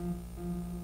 Mm-hmm.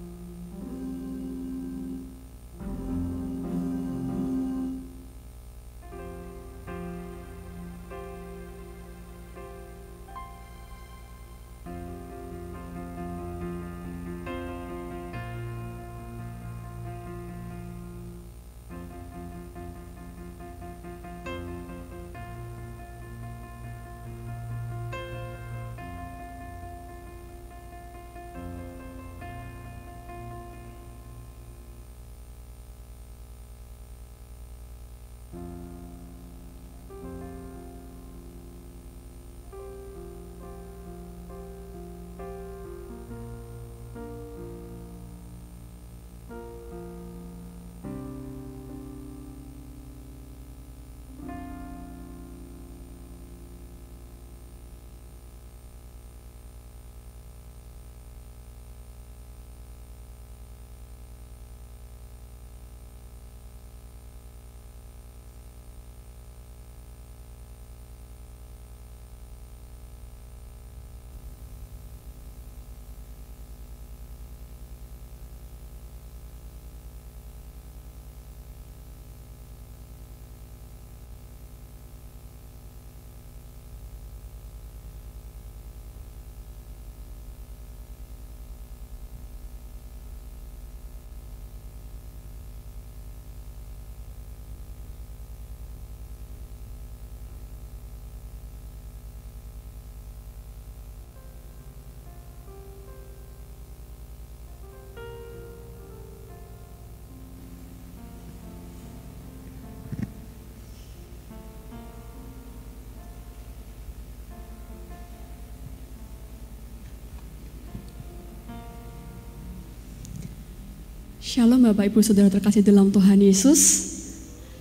Shalom Bapak Ibu Saudara terkasih dalam Tuhan Yesus.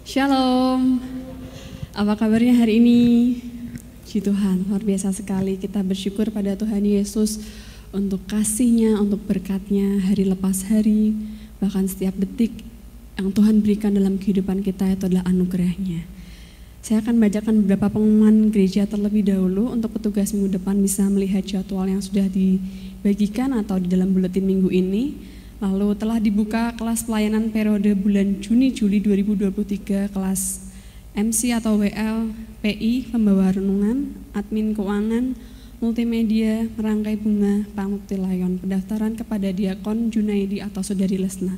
Shalom. Apa kabarnya hari ini? Puji Tuhan, luar biasa sekali kita bersyukur pada Tuhan Yesus untuk kasihnya, untuk berkatnya hari lepas hari, bahkan setiap detik yang Tuhan berikan dalam kehidupan kita itu adalah anugerahnya. Saya akan bacakan beberapa pengumuman gereja terlebih dahulu untuk petugas minggu depan bisa melihat jadwal yang sudah dibagikan atau di dalam buletin minggu ini. Lalu telah dibuka kelas pelayanan periode bulan Juni-Juli 2023 kelas MC atau WL, PI, pembawa renungan, admin keuangan, multimedia, merangkai bunga, pamukti layon, pendaftaran kepada Diakon Junaidi atau Saudari Lesna.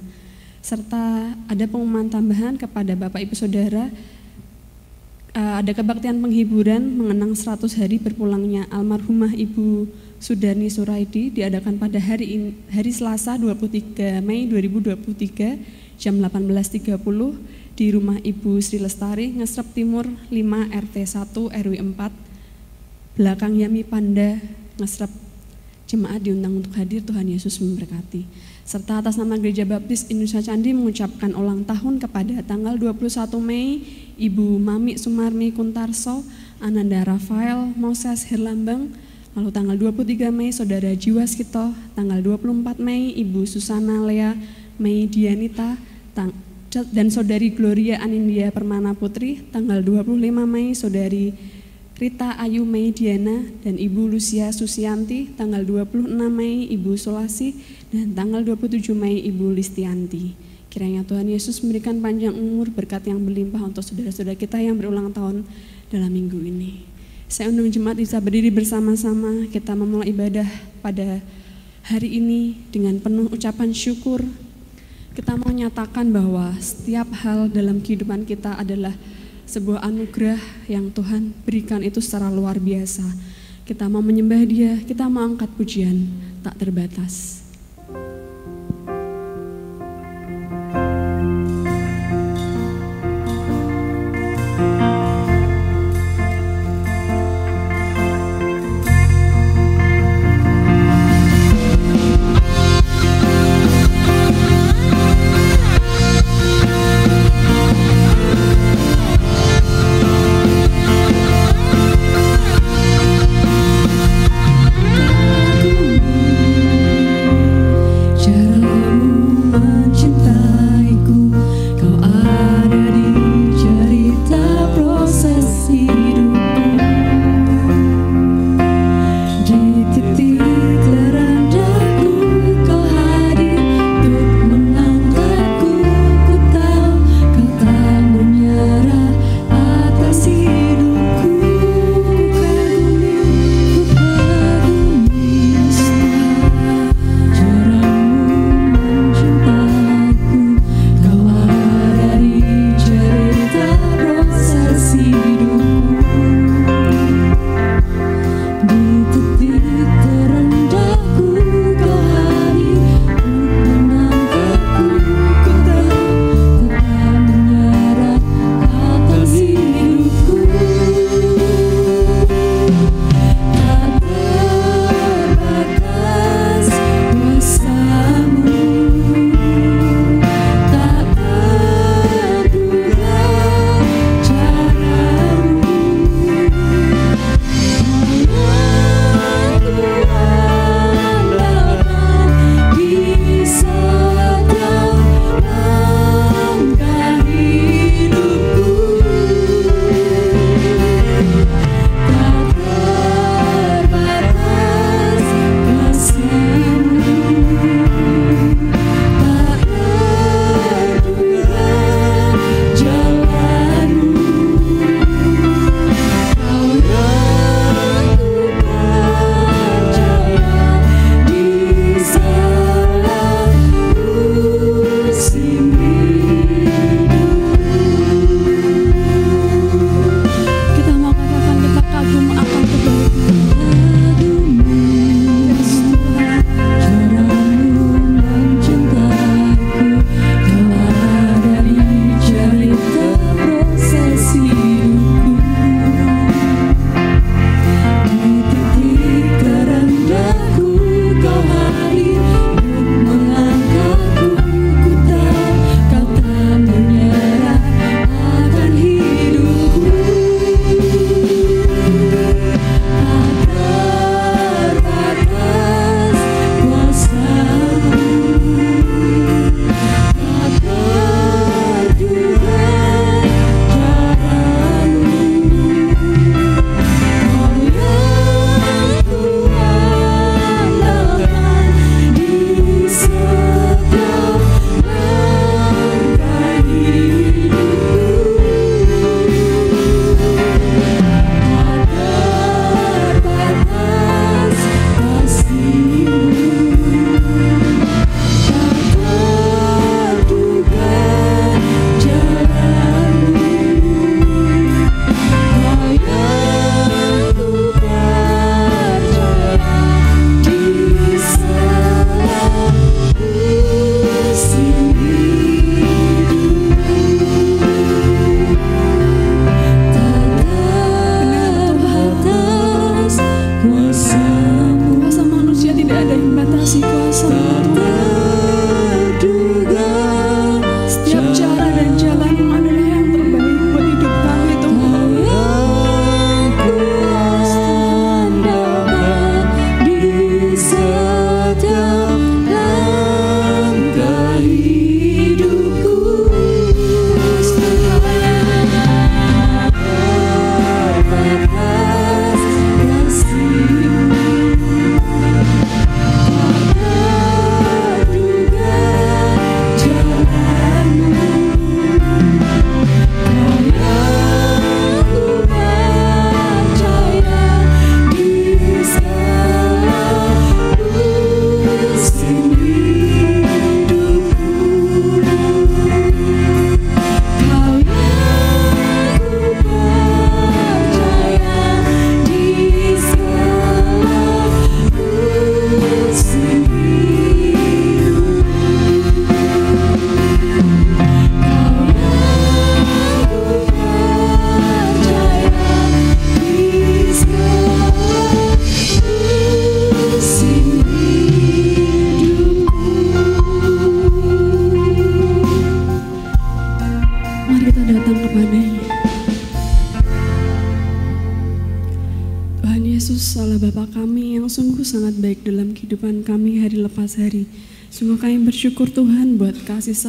Serta ada pengumuman tambahan kepada Bapak Ibu Saudara eh, ada kebaktian penghiburan mengenang 100 hari berpulangnya almarhumah Ibu Sudani Suraidi diadakan pada hari in, hari Selasa 23 Mei 2023 jam 18.30 di rumah Ibu Sri Lestari, Ngesrep Timur 5 RT 1 RW 4 belakang Yami Panda, Ngesrep jemaat diundang untuk hadir Tuhan Yesus memberkati. Serta atas nama Gereja Baptis Indonesia Candi mengucapkan ulang tahun kepada tanggal 21 Mei Ibu Mami Sumarmi Kuntarso, Ananda Rafael, Moses Herlambang, Lalu tanggal 23 Mei Saudara Jiwaskito, tanggal 24 Mei Ibu Susana Lea Mei Dianita, dan Saudari Gloria Anindya Permana Putri, tanggal 25 Mei Saudari Rita Ayu Mei Diana dan Ibu Lucia Susianti, tanggal 26 Mei Ibu Solasi, dan tanggal 27 Mei Ibu Listianti. Kiranya Tuhan Yesus memberikan panjang umur berkat yang berlimpah untuk saudara-saudara kita yang berulang tahun dalam minggu ini. Saya undang jemaat bisa berdiri bersama-sama kita memulai ibadah pada hari ini dengan penuh ucapan syukur. Kita mau nyatakan bahwa setiap hal dalam kehidupan kita adalah sebuah anugerah yang Tuhan berikan itu secara luar biasa. Kita mau menyembah dia, kita mau angkat pujian tak terbatas.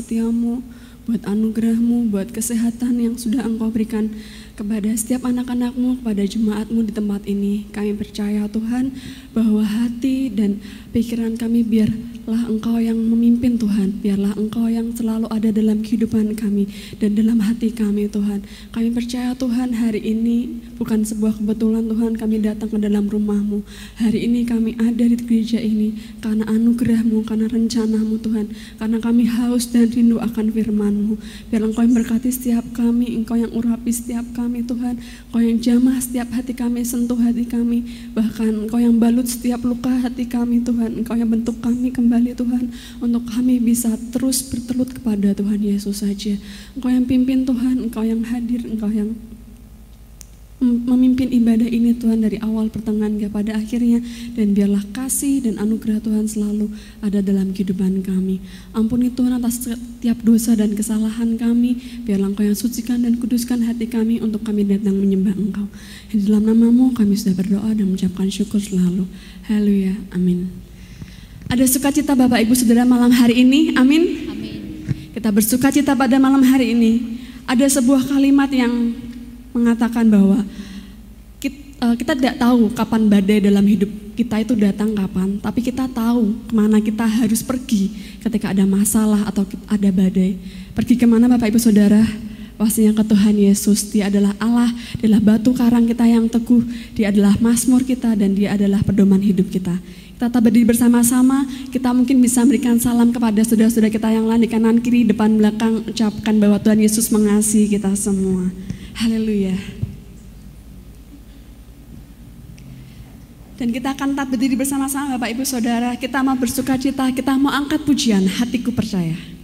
Setiamu, buat anugerahmu, buat kesehatan yang sudah engkau berikan kepada setiap anak-anakmu, kepada jemaatmu di tempat ini. Kami percaya Tuhan bahwa hati dan pikiran kami biarlah engkau yang memimpin Tuhan. Biarlah engkau yang selalu ada dalam kehidupan kami dan dalam hati kami Tuhan. Kami percaya Tuhan hari ini bukan sebuah kebetulan Tuhan kami datang ke dalam rumahmu. Hari ini kami ada di gereja ini karena anugerahmu, karena rencanamu Tuhan. Karena kami haus dan rindu akan firmanmu. Biar engkau yang berkati setiap kami, engkau yang urapi setiap kami Tuhan. Engkau yang jamah setiap hati kami, sentuh hati kami. Bahkan engkau yang balut setiap luka hati kami Tuhan. Engkau yang bentuk kami kembali Tuhan. Untuk kami bisa terus bertelut kepada Tuhan Yesus saja. Engkau yang pimpin Tuhan, engkau yang hadir, engkau yang memimpin ibadah ini Tuhan dari awal pertengahan hingga pada akhirnya dan biarlah kasih dan anugerah Tuhan selalu ada dalam kehidupan kami. Ampuni Tuhan atas setiap dosa dan kesalahan kami, biarlah Engkau yang sucikan dan kuduskan hati kami untuk kami datang menyembah Engkau. Di dalam namamu kami sudah berdoa dan mengucapkan syukur selalu. Haleluya. Amin. Ada sukacita Bapak Ibu Saudara malam hari ini? Amin. Amin. Kita bersukacita pada malam hari ini. Ada sebuah kalimat yang mengatakan bahwa kita, eh, kita tidak tahu kapan badai dalam hidup kita itu datang kapan, tapi kita tahu ke mana kita harus pergi ketika ada masalah atau ada badai. Pergi ke mana Bapak Ibu Saudara? Pastinya ke Tuhan Yesus, dia adalah Allah, dia adalah batu karang kita yang teguh, dia adalah masmur kita dan dia adalah pedoman hidup kita. Kita tetap berdiri bersama-sama, kita mungkin bisa memberikan salam kepada saudara-saudara kita yang lain di kanan kiri, depan belakang, ucapkan bahwa Tuhan Yesus mengasihi kita semua. Haleluya. Dan kita akan tetap berdiri bersama-sama Bapak Ibu Saudara. Kita mau bersuka cita, kita mau angkat pujian, hatiku percaya.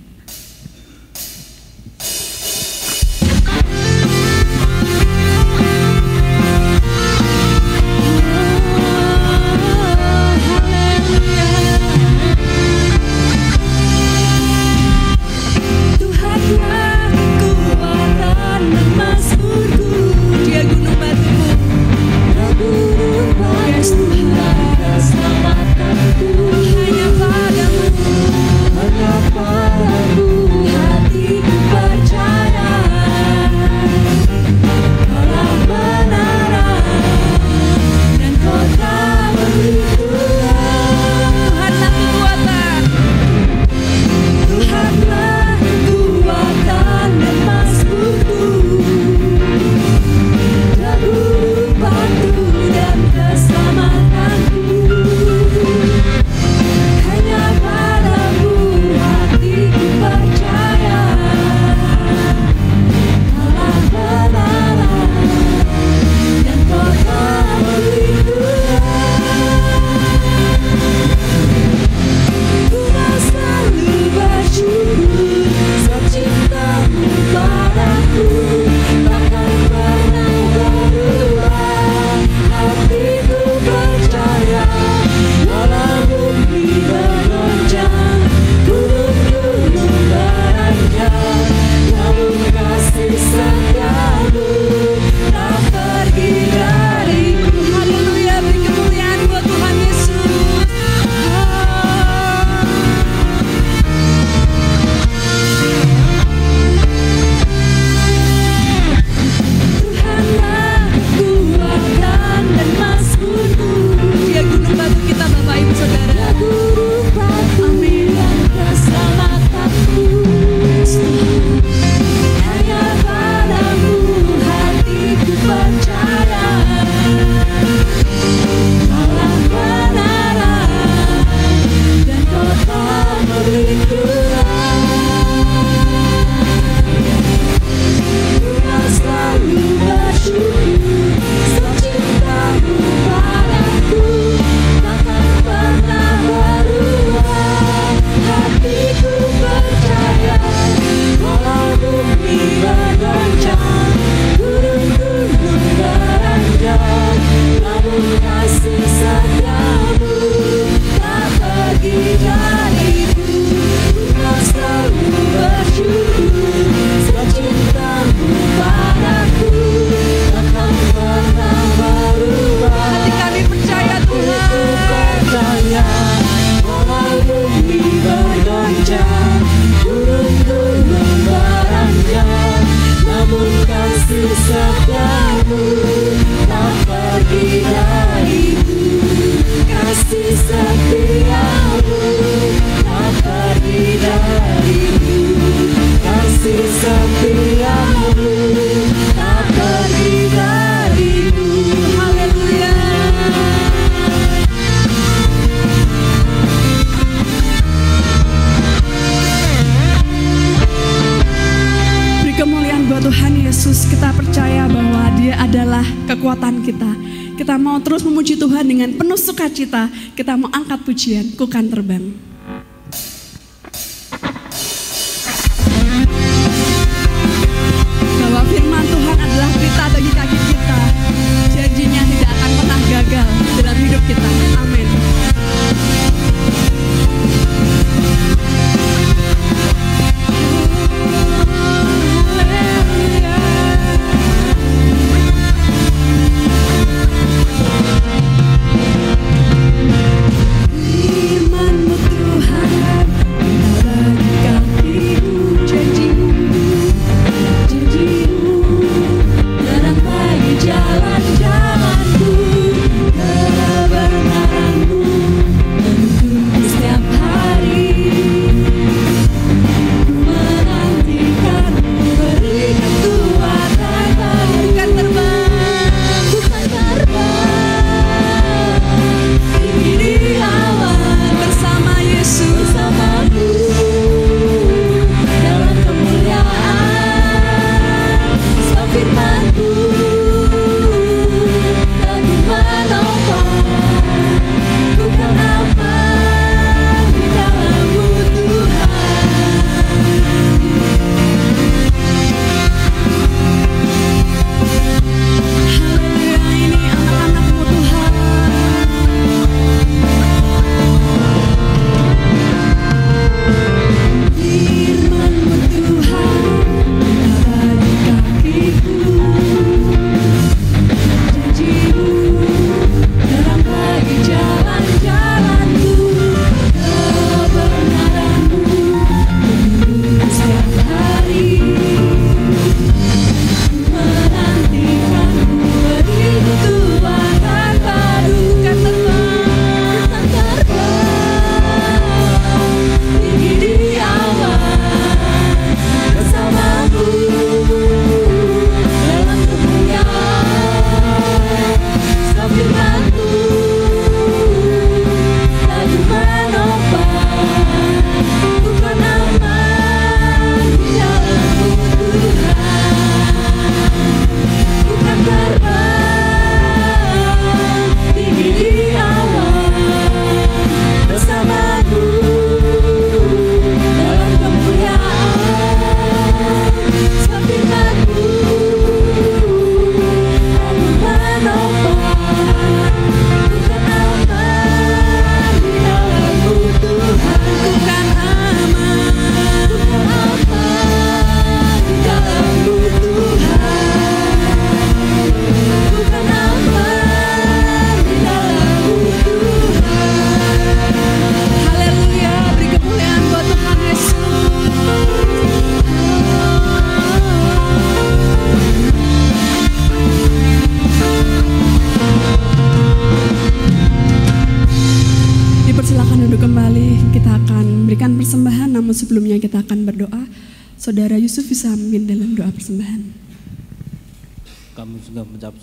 Kita. Kita mau terus memuji Tuhan dengan penuh sukacita. Kita mau angkat pujian, kukan terbang.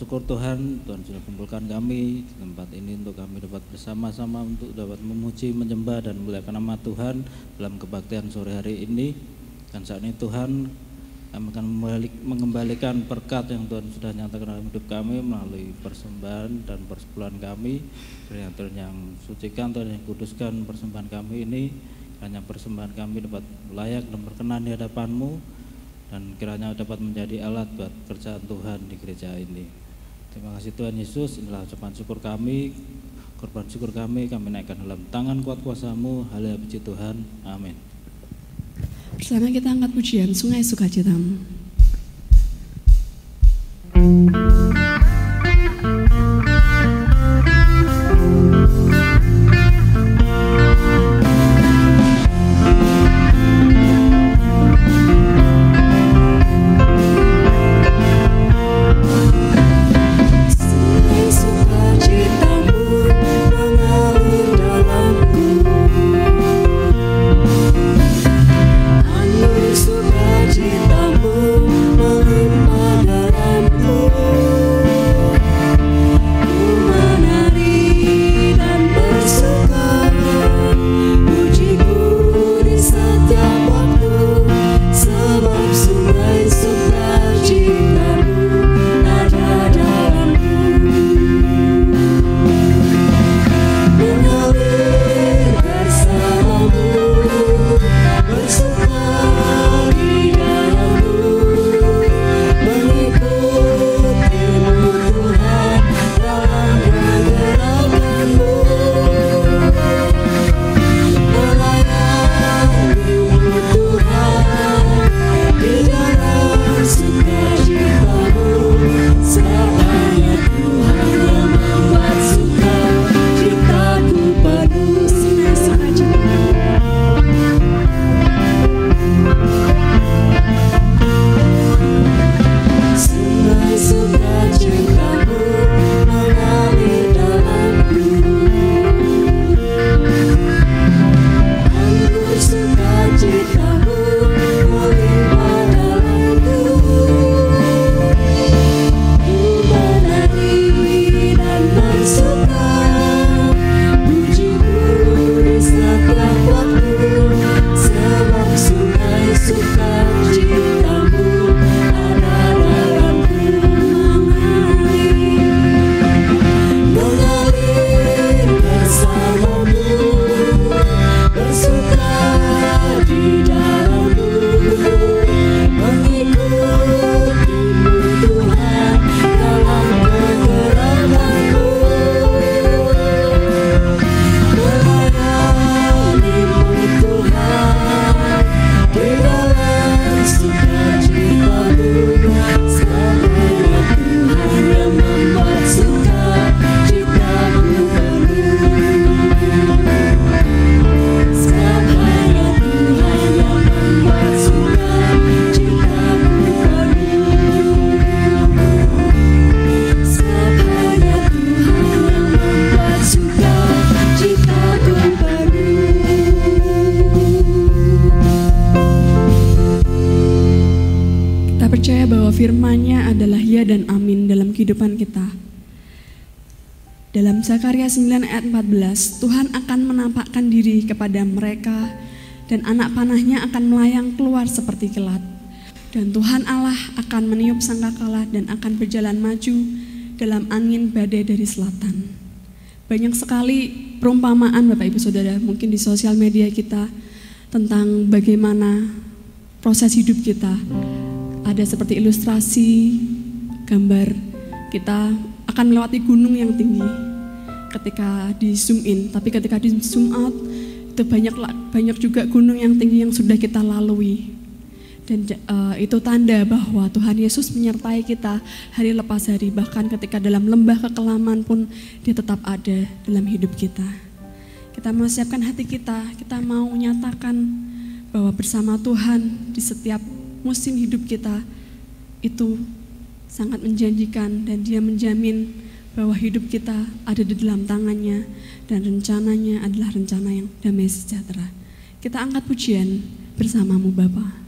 Syukur Tuhan, Tuhan sudah kumpulkan kami di tempat ini untuk kami dapat bersama-sama untuk dapat memuji, menyembah dan memuliakan nama Tuhan dalam kebaktian sore hari ini. Dan saat ini Tuhan kami akan mengembalikan berkat yang Tuhan sudah nyatakan dalam hidup kami melalui persembahan dan persepuluhan kami. Tuhan yang Tuhan yang sucikan, Tuhan yang kuduskan persembahan kami ini. Hanya persembahan kami dapat layak dan berkenan di hadapan-Mu dan kiranya dapat menjadi alat buat kerjaan Tuhan di gereja ini. Terima kasih Tuhan Yesus, inilah ucapan syukur kami, korban syukur kami, kami naikkan dalam tangan kuat kuasamu, haleluya puji Tuhan, amin. Bersama kita angkat pujian Sungai Sukacitamu. Sungai Zakaria 9 ayat 14, Tuhan akan menampakkan diri kepada mereka dan anak panahnya akan melayang keluar seperti kilat. Dan Tuhan Allah akan meniup sangkakala dan akan berjalan maju dalam angin badai dari selatan. Banyak sekali perumpamaan Bapak Ibu Saudara mungkin di sosial media kita tentang bagaimana proses hidup kita. Ada seperti ilustrasi, gambar kita akan melewati gunung yang tinggi ketika di zoom in, tapi ketika di zoom out itu banyak banyak juga gunung yang tinggi yang sudah kita lalui. Dan uh, itu tanda bahwa Tuhan Yesus menyertai kita hari lepas hari. Bahkan ketika dalam lembah kekelaman pun dia tetap ada dalam hidup kita. Kita mau siapkan hati kita kita mau menyatakan bahwa bersama Tuhan di setiap musim hidup kita itu sangat menjanjikan dan dia menjamin bahwa hidup kita ada di dalam tangannya dan rencananya adalah rencana yang damai sejahtera. Kita angkat pujian bersamamu Bapak.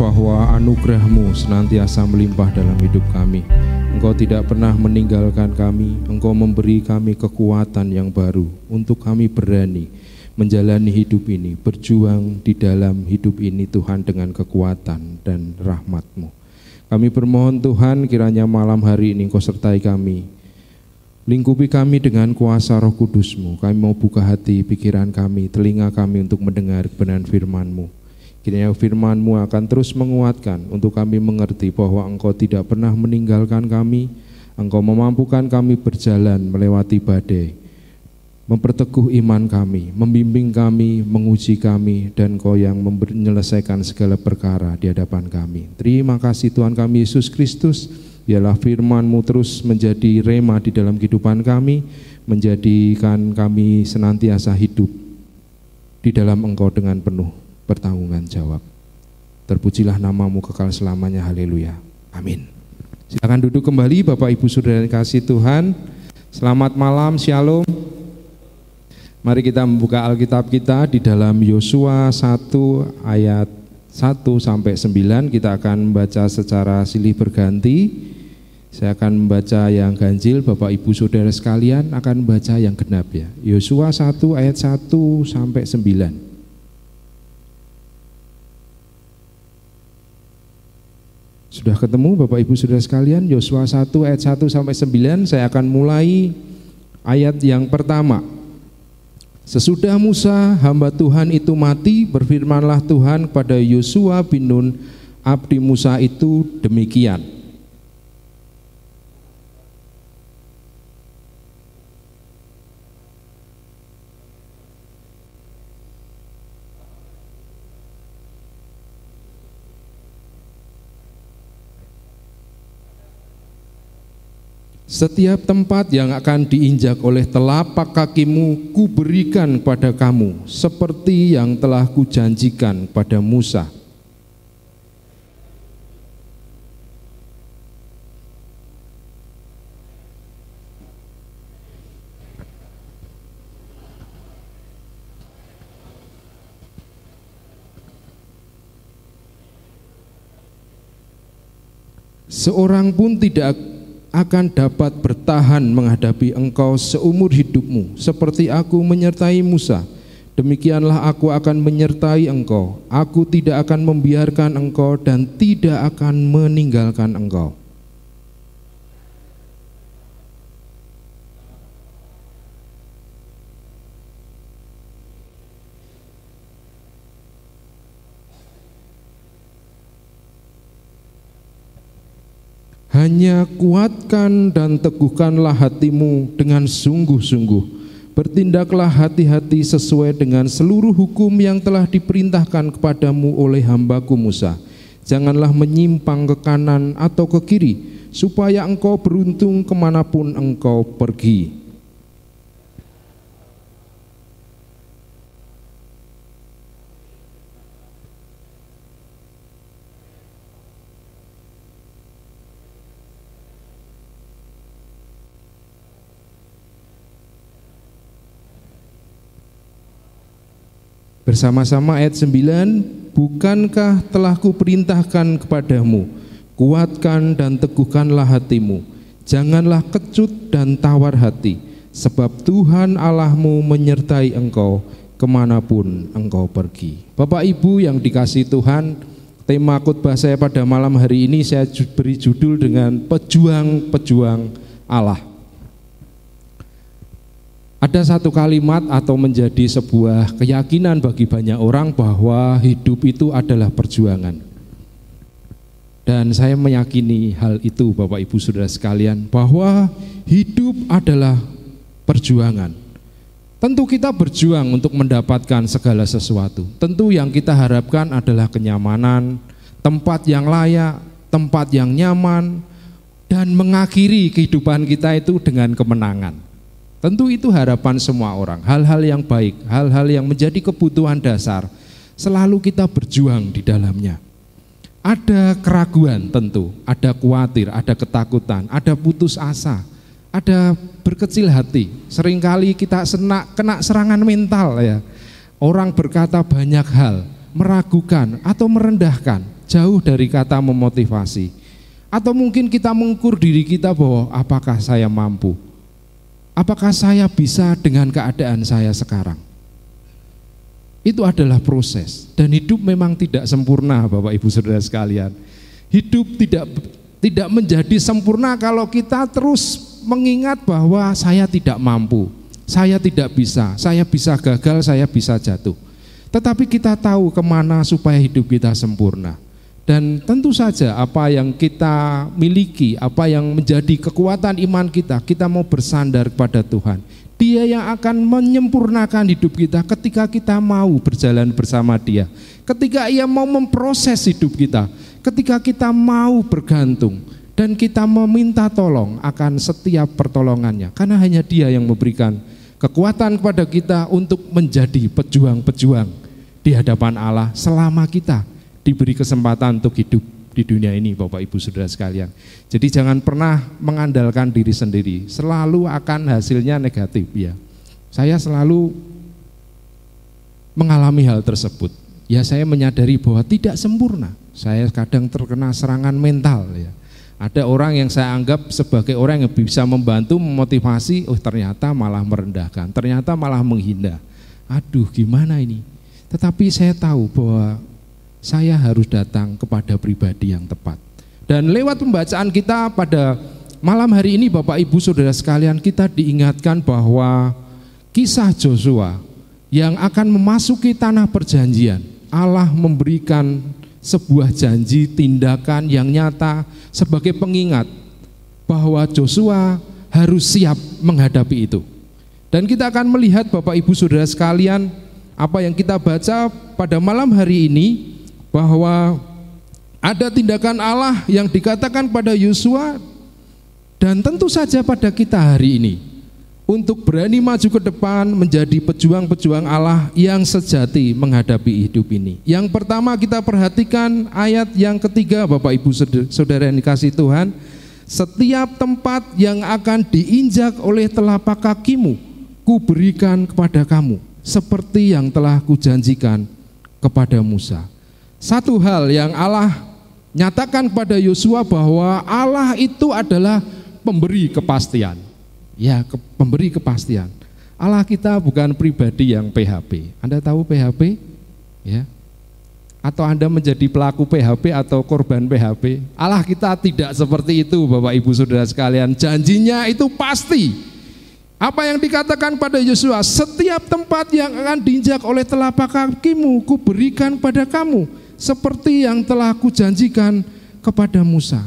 Bahwa anugerah-Mu senantiasa melimpah dalam hidup kami. Engkau tidak pernah meninggalkan kami, Engkau memberi kami kekuatan yang baru untuk kami berani menjalani hidup ini, berjuang di dalam hidup ini Tuhan dengan kekuatan dan rahmat-Mu. Kami bermohon Tuhan kiranya malam hari ini Engkau sertai kami, Lingkupi kami dengan kuasa roh kudusmu. Kami mau buka hati, pikiran kami, telinga kami untuk mendengar kebenaran firman-Mu. Kiranya firman-Mu akan terus menguatkan untuk kami mengerti bahwa Engkau tidak pernah meninggalkan kami, Engkau memampukan kami berjalan melewati badai, memperteguh iman kami, membimbing kami, menguji kami, dan Engkau yang menyelesaikan segala perkara di hadapan kami. Terima kasih Tuhan kami Yesus Kristus, biarlah firman-Mu terus menjadi rema di dalam kehidupan kami, menjadikan kami senantiasa hidup di dalam Engkau dengan penuh bertanggungan jawab. Terpujilah namamu kekal selamanya, haleluya. Amin. Silakan duduk kembali Bapak Ibu Saudara kasih Tuhan. Selamat malam, shalom. Mari kita membuka Alkitab kita di dalam Yosua 1 ayat 1 sampai 9 kita akan membaca secara silih berganti. Saya akan membaca yang ganjil, Bapak Ibu Saudara sekalian akan membaca yang genap ya. Yosua 1 ayat 1 sampai 9. Sudah ketemu Bapak Ibu Saudara sekalian Yosua 1 ayat 1 sampai 9 saya akan mulai ayat yang pertama. Sesudah Musa hamba Tuhan itu mati berfirmanlah Tuhan kepada Yosua bin Nun abdi Musa itu demikian. Setiap tempat yang akan diinjak oleh telapak kakimu kuberikan kepada kamu seperti yang telah kujanjikan pada Musa. Seorang pun tidak akan dapat bertahan menghadapi engkau seumur hidupmu, seperti aku menyertai Musa. Demikianlah aku akan menyertai engkau. Aku tidak akan membiarkan engkau dan tidak akan meninggalkan engkau. Hanya kuatkan dan teguhkanlah hatimu dengan sungguh-sungguh. Bertindaklah hati-hati sesuai dengan seluruh hukum yang telah diperintahkan kepadamu oleh hambaku Musa. Janganlah menyimpang ke kanan atau ke kiri, supaya engkau beruntung ke mana pun engkau pergi. Bersama-sama ayat 9, bukankah telah kuperintahkan kepadamu, kuatkan dan teguhkanlah hatimu, janganlah kecut dan tawar hati, sebab Tuhan Allahmu menyertai engkau ke mana pun engkau pergi. Bapak Ibu yang dikasih Tuhan, tema khotbah saya pada malam hari ini saya beri judul dengan pejuang-pejuang Allah. Ada satu kalimat atau menjadi sebuah keyakinan bagi banyak orang bahwa hidup itu adalah perjuangan. Dan saya meyakini hal itu Bapak Ibu Saudara sekalian bahwa hidup adalah perjuangan. Tentu kita berjuang untuk mendapatkan segala sesuatu. Tentu yang kita harapkan adalah kenyamanan, tempat yang layak, tempat yang nyaman, dan mengakhiri kehidupan kita itu dengan kemenangan. Tentu itu harapan semua orang, hal-hal yang baik, hal-hal yang menjadi kebutuhan dasar, selalu kita berjuang di dalamnya. Ada keraguan tentu, ada khawatir, ada ketakutan, ada putus asa, ada berkecil hati. Seringkali kita senak, kena serangan mental ya. Orang berkata banyak hal, meragukan atau merendahkan, jauh dari kata memotivasi. Atau mungkin kita mengukur diri kita bahwa apakah saya mampu? Apakah saya bisa dengan keadaan saya sekarang? Itu adalah proses dan hidup memang tidak sempurna Bapak Ibu Saudara sekalian. Hidup tidak tidak menjadi sempurna kalau kita terus mengingat bahwa saya tidak mampu, saya tidak bisa, saya bisa gagal, saya bisa jatuh. Tetapi kita tahu ke mana supaya hidup kita sempurna. Dan tentu saja apa yang kita miliki, apa yang menjadi kekuatan iman kita, kita mau bersandar kepada Tuhan. Dia yang akan menyempurnakan hidup kita ketika kita mau berjalan bersama Dia. Ketika Ia mau memproses hidup kita, ketika kita mau bergantung dan kita meminta tolong akan setiap pertolongannya. Karena hanya Dia yang memberikan kekuatan kepada kita untuk menjadi pejuang-pejuang di hadapan Allah selama kita diberi kesempatan untuk hidup di dunia ini Bapak Ibu Saudara sekalian. Jadi jangan pernah mengandalkan diri sendiri, selalu akan hasilnya negatif ya. Saya selalu mengalami hal tersebut. Ya saya menyadari bahwa tidak sempurna. Saya kadang terkena serangan mental ya. Ada orang yang saya anggap sebagai orang yang bisa membantu, memotivasi, oh ternyata malah merendahkan, ternyata malah menghina. Aduh gimana ini? Tetapi saya tahu bahwa saya harus datang kepada pribadi yang tepat. Dan lewat pembacaan kita pada malam hari ini Bapak Ibu Saudara sekalian kita diingatkan bahwa kisah Joshua yang akan memasuki tanah perjanjian Allah memberikan sebuah janji tindakan yang nyata sebagai pengingat bahwa Joshua harus siap menghadapi itu. Dan kita akan melihat Bapak Ibu Saudara sekalian apa yang kita baca pada malam hari ini bahwa ada tindakan Allah yang dikatakan pada Yosua dan tentu saja pada kita hari ini untuk berani maju ke depan menjadi pejuang-pejuang Allah yang sejati menghadapi hidup ini. Yang pertama kita perhatikan ayat yang ketiga Bapak Ibu Saudara yang dikasih Tuhan, setiap tempat yang akan diinjak oleh telapak kakimu, kuberikan kepada kamu, seperti yang telah kujanjikan kepada Musa. Satu hal yang Allah nyatakan pada Yosua bahwa Allah itu adalah pemberi kepastian. Ya, ke, pemberi kepastian. Allah kita bukan pribadi yang PHP. Anda tahu PHP? Ya. Atau Anda menjadi pelaku PHP atau korban PHP? Allah kita tidak seperti itu, Bapak Ibu Saudara sekalian. Janjinya itu pasti. Apa yang dikatakan pada Yosua, setiap tempat yang akan diinjak oleh telapak kakimu, ku berikan pada kamu seperti yang telah kujanjikan kepada Musa.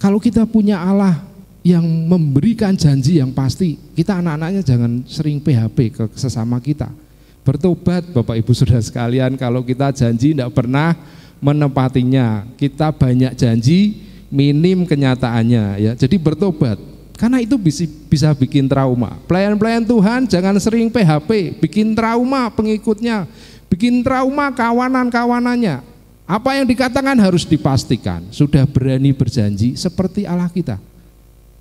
Kalau kita punya Allah yang memberikan janji yang pasti, kita anak-anaknya jangan sering PHP ke sesama kita. Bertobat Bapak Ibu Saudara sekalian, kalau kita janji tidak pernah menepatinya, kita banyak janji, minim kenyataannya ya. Jadi bertobat. Karena itu bisa, bisa bikin trauma. Pelayan-pelayan Tuhan jangan sering PHP, bikin trauma pengikutnya, bikin trauma kawanan-kawanannya. Apa yang dikatakan harus dipastikan, sudah berani berjanji seperti Allah kita.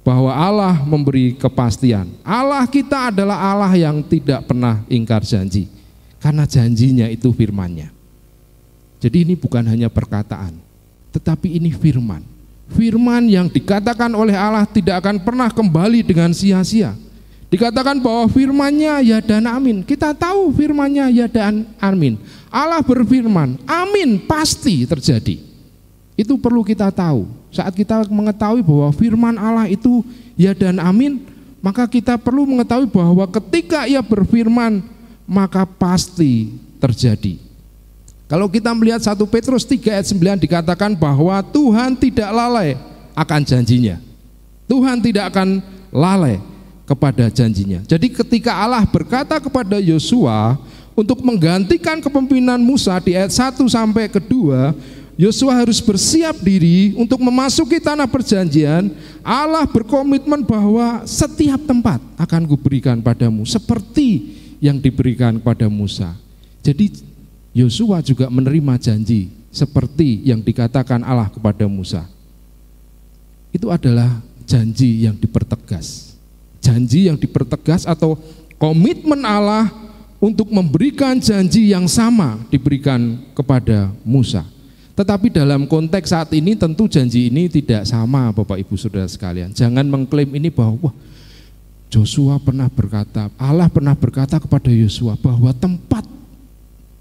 Bahwa Allah memberi kepastian. Allah kita adalah Allah yang tidak pernah ingkar janji. Karena janjinya itu firmannya. Jadi ini bukan hanya perkataan, tetapi ini firman. Firman yang dikatakan oleh Allah tidak akan pernah kembali dengan sia-sia Dikatakan bahwa firmannya ya dan amin. Kita tahu firmannya ya dan amin. Allah berfirman, amin pasti terjadi. Itu perlu kita tahu. Saat kita mengetahui bahwa firman Allah itu ya dan amin, maka kita perlu mengetahui bahwa ketika ia berfirman, maka pasti terjadi. Kalau kita melihat 1 Petrus 3 ayat 9 dikatakan bahwa Tuhan tidak lalai akan janjinya. Tuhan tidak akan lalai kepada janjinya. Jadi ketika Allah berkata kepada Yosua untuk menggantikan kepemimpinan Musa di ayat 1 sampai kedua, Yosua harus bersiap diri untuk memasuki tanah perjanjian. Allah berkomitmen bahwa setiap tempat akan kuberikan padamu seperti yang diberikan kepada Musa. Jadi Yosua juga menerima janji seperti yang dikatakan Allah kepada Musa. Itu adalah janji yang dipertegas janji yang dipertegas atau komitmen Allah untuk memberikan janji yang sama diberikan kepada Musa. Tetapi dalam konteks saat ini tentu janji ini tidak sama Bapak Ibu Saudara sekalian. Jangan mengklaim ini bahwa Joshua pernah berkata, Allah pernah berkata kepada Yosua bahwa tempat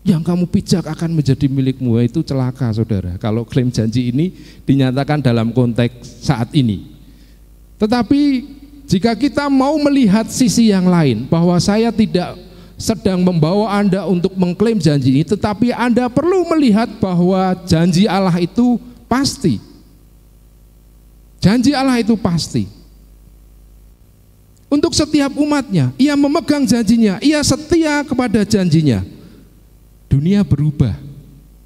yang kamu pijak akan menjadi milikmu itu celaka saudara. Kalau klaim janji ini dinyatakan dalam konteks saat ini. Tetapi jika kita mau melihat sisi yang lain bahwa saya tidak sedang membawa Anda untuk mengklaim janji ini, tetapi Anda perlu melihat bahwa janji Allah itu pasti. Janji Allah itu pasti. Untuk setiap umatnya, ia memegang janjinya, ia setia kepada janjinya. Dunia berubah.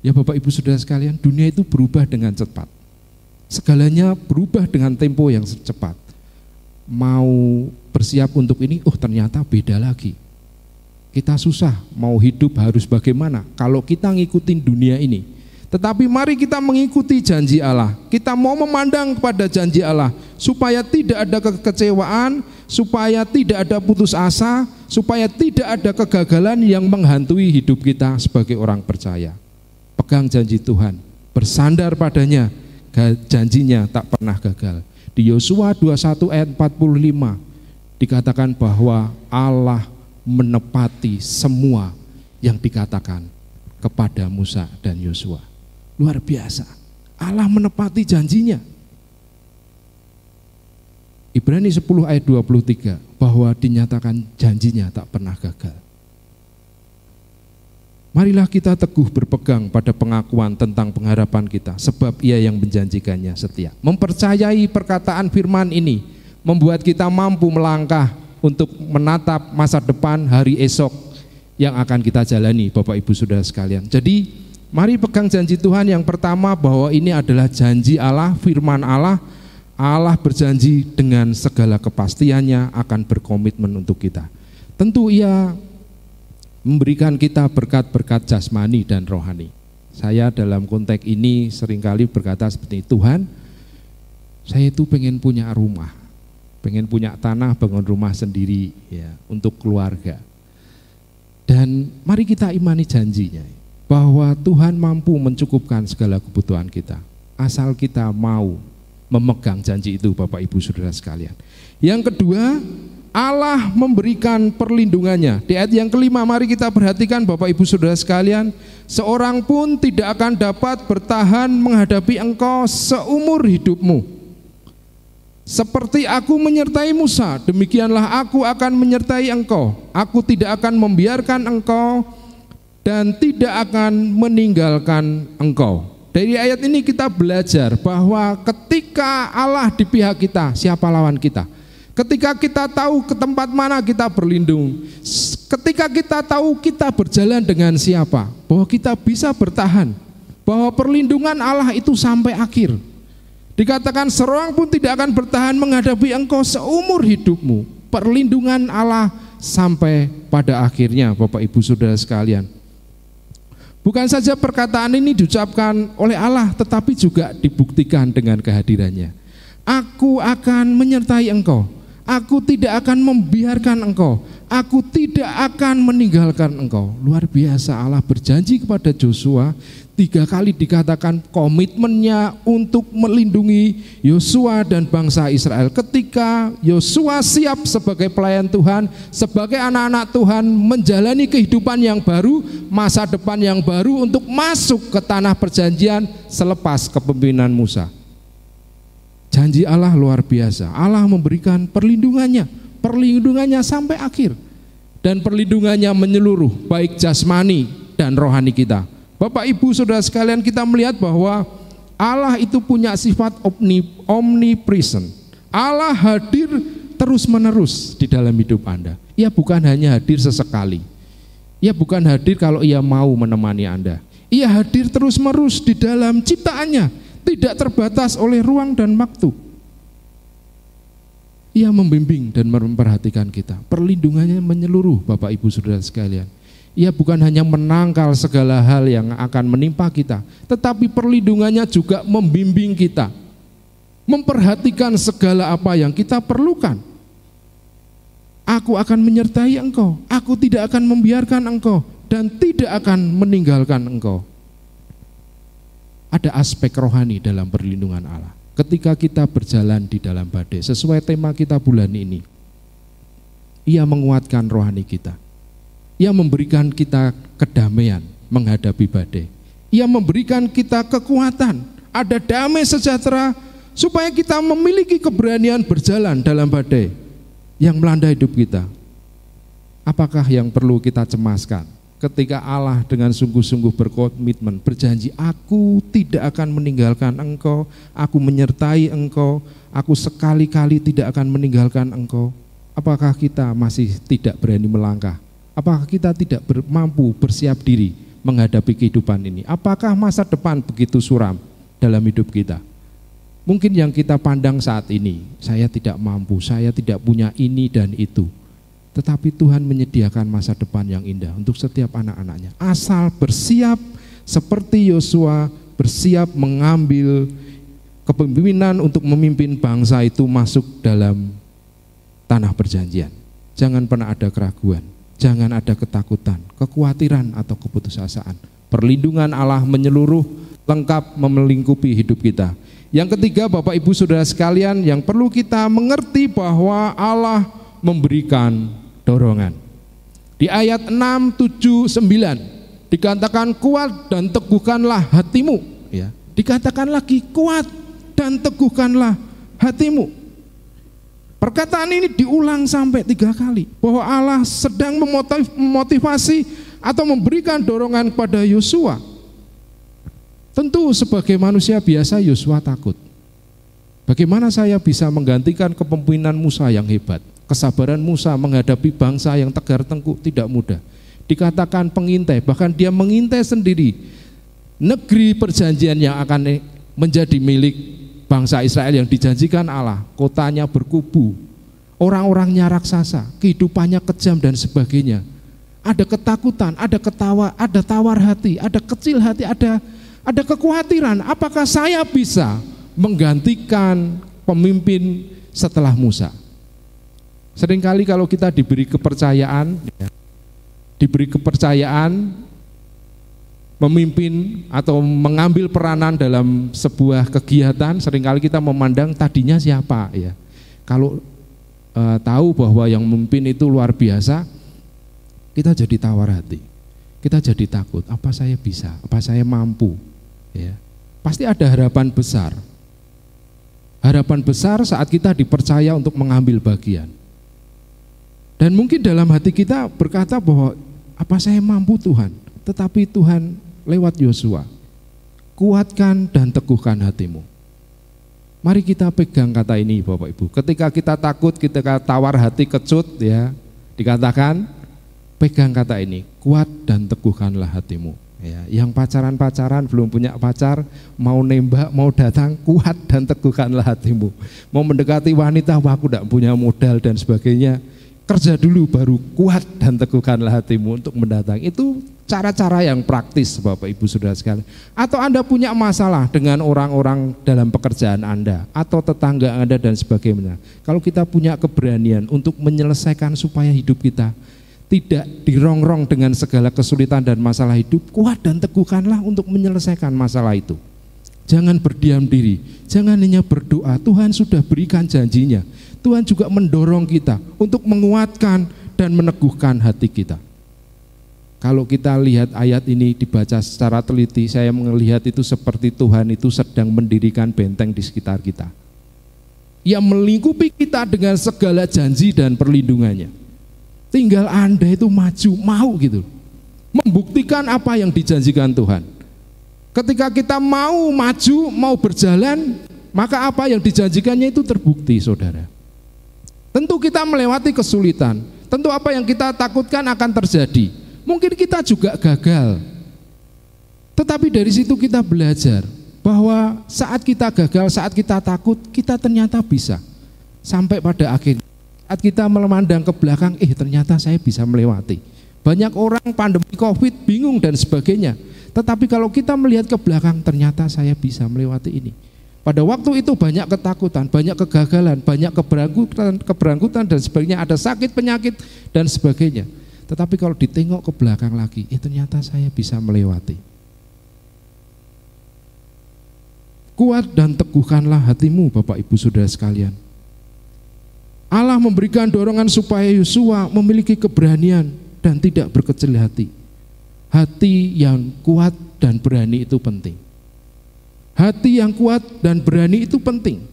Ya Bapak Ibu Saudara sekalian, dunia itu berubah dengan cepat. Segalanya berubah dengan tempo yang cepat. Mau bersiap untuk ini, oh ternyata beda lagi kita susah mau hidup harus bagaimana kalau kita ngikutin dunia ini. Tetapi mari kita mengikuti janji Allah. Kita mau memandang kepada janji Allah supaya tidak ada kekecewaan, supaya tidak ada putus asa, supaya tidak ada kegagalan yang menghantui hidup kita sebagai orang percaya. Pegang janji Tuhan, bersandar padanya, janjinya tak pernah gagal. Di Yosua 21 ayat 45 dikatakan bahwa Allah menepati semua yang dikatakan kepada Musa dan Yosua. Luar biasa. Allah menepati janjinya. Ibrani 10 ayat 23 bahwa dinyatakan janjinya tak pernah gagal. Marilah kita teguh berpegang pada pengakuan tentang pengharapan kita sebab ia yang menjanjikannya setia. Mempercayai perkataan firman ini membuat kita mampu melangkah untuk menatap masa depan hari esok yang akan kita jalani Bapak Ibu Saudara sekalian. Jadi mari pegang janji Tuhan yang pertama bahwa ini adalah janji Allah, firman Allah. Allah berjanji dengan segala kepastiannya akan berkomitmen untuk kita. Tentu ia memberikan kita berkat-berkat jasmani dan rohani. Saya dalam konteks ini sering kali berkata seperti Tuhan, saya itu pengen punya rumah pengen punya tanah, bangun rumah sendiri ya untuk keluarga. Dan mari kita imani janjinya bahwa Tuhan mampu mencukupkan segala kebutuhan kita asal kita mau memegang janji itu Bapak Ibu Saudara sekalian. Yang kedua, Allah memberikan perlindungannya. Di ayat yang kelima mari kita perhatikan Bapak Ibu Saudara sekalian, seorang pun tidak akan dapat bertahan menghadapi engkau seumur hidupmu. Seperti aku menyertai Musa, demikianlah aku akan menyertai engkau. Aku tidak akan membiarkan engkau dan tidak akan meninggalkan engkau. Dari ayat ini kita belajar bahwa ketika Allah di pihak kita, siapa lawan kita? Ketika kita tahu ke tempat mana kita berlindung, ketika kita tahu kita berjalan dengan siapa, bahwa kita bisa bertahan, bahwa perlindungan Allah itu sampai akhir. Dikatakan seorang pun tidak akan bertahan menghadapi engkau seumur hidupmu. Perlindungan Allah sampai pada akhirnya Bapak Ibu Saudara sekalian. Bukan saja perkataan ini diucapkan oleh Allah tetapi juga dibuktikan dengan kehadirannya. Aku akan menyertai engkau. Aku tidak akan membiarkan engkau. Aku tidak akan meninggalkan engkau. Luar biasa Allah berjanji kepada Joshua tiga kali dikatakan komitmennya untuk melindungi Yosua dan bangsa Israel. Ketika Yosua siap sebagai pelayan Tuhan, sebagai anak-anak Tuhan menjalani kehidupan yang baru, masa depan yang baru untuk masuk ke tanah perjanjian selepas kepemimpinan Musa. Janji Allah luar biasa. Allah memberikan perlindungannya, perlindungannya sampai akhir. Dan perlindungannya menyeluruh baik jasmani dan rohani kita Bapak Ibu Saudara sekalian kita melihat bahwa Allah itu punya sifat omni, omnipresent. Allah hadir terus-menerus di dalam hidup Anda. Ia bukan hanya hadir sesekali. Ia bukan hadir kalau ia mau menemani Anda. Ia hadir terus-menerus di dalam ciptaannya, tidak terbatas oleh ruang dan waktu. Ia membimbing dan memperhatikan kita. Perlindungannya menyeluruh Bapak Ibu Saudara sekalian. Ia bukan hanya menangkal segala hal yang akan menimpa kita, tetapi perlindungannya juga membimbing kita, memperhatikan segala apa yang kita perlukan. Aku akan menyertai engkau, aku tidak akan membiarkan engkau dan tidak akan meninggalkan engkau. Ada aspek rohani dalam perlindungan Allah. Ketika kita berjalan di dalam badai, sesuai tema kita bulan ini, ia menguatkan rohani kita. Ia memberikan kita kedamaian menghadapi badai. Ia memberikan kita kekuatan, ada damai sejahtera supaya kita memiliki keberanian berjalan dalam badai yang melanda hidup kita. Apakah yang perlu kita cemaskan? Ketika Allah dengan sungguh-sungguh berkomitmen, berjanji, aku tidak akan meninggalkan engkau, aku menyertai engkau, aku sekali-kali tidak akan meninggalkan engkau. Apakah kita masih tidak berani melangkah? Apakah kita tidak ber, mampu bersiap diri menghadapi kehidupan ini? Apakah masa depan begitu suram dalam hidup kita? Mungkin yang kita pandang saat ini, saya tidak mampu, saya tidak punya ini dan itu. Tetapi Tuhan menyediakan masa depan yang indah untuk setiap anak-anaknya. Asal bersiap seperti Yosua bersiap mengambil kepemimpinan untuk memimpin bangsa itu masuk dalam tanah perjanjian. Jangan pernah ada keraguan. Jangan ada ketakutan, kekhawatiran atau keputusasaan. Perlindungan Allah menyeluruh, lengkap memelingkupi hidup kita. Yang ketiga Bapak Ibu Saudara sekalian yang perlu kita mengerti bahwa Allah memberikan dorongan. Di ayat 6, 7, 9 dikatakan kuat dan teguhkanlah hatimu. Ya. Dikatakan lagi kuat dan teguhkanlah hatimu. Perkataan ini diulang sampai tiga kali bahwa Allah sedang memotivasi atau memberikan dorongan kepada Yosua. Tentu sebagai manusia biasa Yosua takut. Bagaimana saya bisa menggantikan kepemimpinan Musa yang hebat? Kesabaran Musa menghadapi bangsa yang tegar tengkuk tidak mudah. Dikatakan pengintai, bahkan dia mengintai sendiri negeri perjanjian yang akan menjadi milik bangsa Israel yang dijanjikan Allah, kotanya berkubu, orang-orangnya raksasa, kehidupannya kejam dan sebagainya. Ada ketakutan, ada ketawa, ada tawar hati, ada kecil hati, ada ada kekhawatiran. Apakah saya bisa menggantikan pemimpin setelah Musa? Seringkali kalau kita diberi kepercayaan, ya, diberi kepercayaan memimpin atau mengambil peranan dalam sebuah kegiatan sering kali kita memandang tadinya siapa ya. Kalau e, tahu bahwa yang memimpin itu luar biasa kita jadi tawar hati. Kita jadi takut apa saya bisa? Apa saya mampu? Ya. Pasti ada harapan besar. Harapan besar saat kita dipercaya untuk mengambil bagian dan mungkin dalam hati kita berkata bahwa apa saya mampu Tuhan tetapi Tuhan lewat Yosua. Kuatkan dan teguhkan hatimu. Mari kita pegang kata ini Bapak Ibu. Ketika kita takut, ketika tawar hati kecut ya, dikatakan pegang kata ini, kuat dan teguhkanlah hatimu. Ya, yang pacaran-pacaran belum punya pacar, mau nembak, mau datang, kuat dan teguhkanlah hatimu. Mau mendekati wanita, wah aku tidak punya modal dan sebagainya, kerja dulu baru kuat dan teguhkanlah hatimu untuk mendatang. Itu cara-cara yang praktis Bapak Ibu Saudara sekalian. Atau Anda punya masalah dengan orang-orang dalam pekerjaan Anda atau tetangga Anda dan sebagainya. Kalau kita punya keberanian untuk menyelesaikan supaya hidup kita tidak dirongrong dengan segala kesulitan dan masalah hidup, kuat dan teguhkanlah untuk menyelesaikan masalah itu. Jangan berdiam diri, jangan hanya berdoa. Tuhan sudah berikan janjinya. Tuhan juga mendorong kita untuk menguatkan dan meneguhkan hati kita. Kalau kita lihat ayat ini dibaca secara teliti, saya melihat itu seperti Tuhan itu sedang mendirikan benteng di sekitar kita. Yang melingkupi kita dengan segala janji dan perlindungannya. Tinggal Anda itu maju, mau gitu. Membuktikan apa yang dijanjikan Tuhan. Ketika kita mau maju, mau berjalan, maka apa yang dijanjikannya itu terbukti, saudara. Tentu kita melewati kesulitan. Tentu apa yang kita takutkan akan terjadi Mungkin kita juga gagal. Tetapi dari situ kita belajar bahwa saat kita gagal, saat kita takut, kita ternyata bisa. Sampai pada akhir saat kita memandang ke belakang, eh ternyata saya bisa melewati. Banyak orang pandemi Covid bingung dan sebagainya. Tetapi kalau kita melihat ke belakang, ternyata saya bisa melewati ini. Pada waktu itu banyak ketakutan, banyak kegagalan, banyak keberangkutan, keberangkutan dan sebagainya, ada sakit, penyakit dan sebagainya. Tetapi kalau ditengok ke belakang lagi, ya ternyata saya bisa melewati. Kuat dan teguhkanlah hatimu Bapak Ibu Saudara sekalian. Allah memberikan dorongan supaya Yosua memiliki keberanian dan tidak berkecil hati. Hati yang kuat dan berani itu penting. Hati yang kuat dan berani itu penting.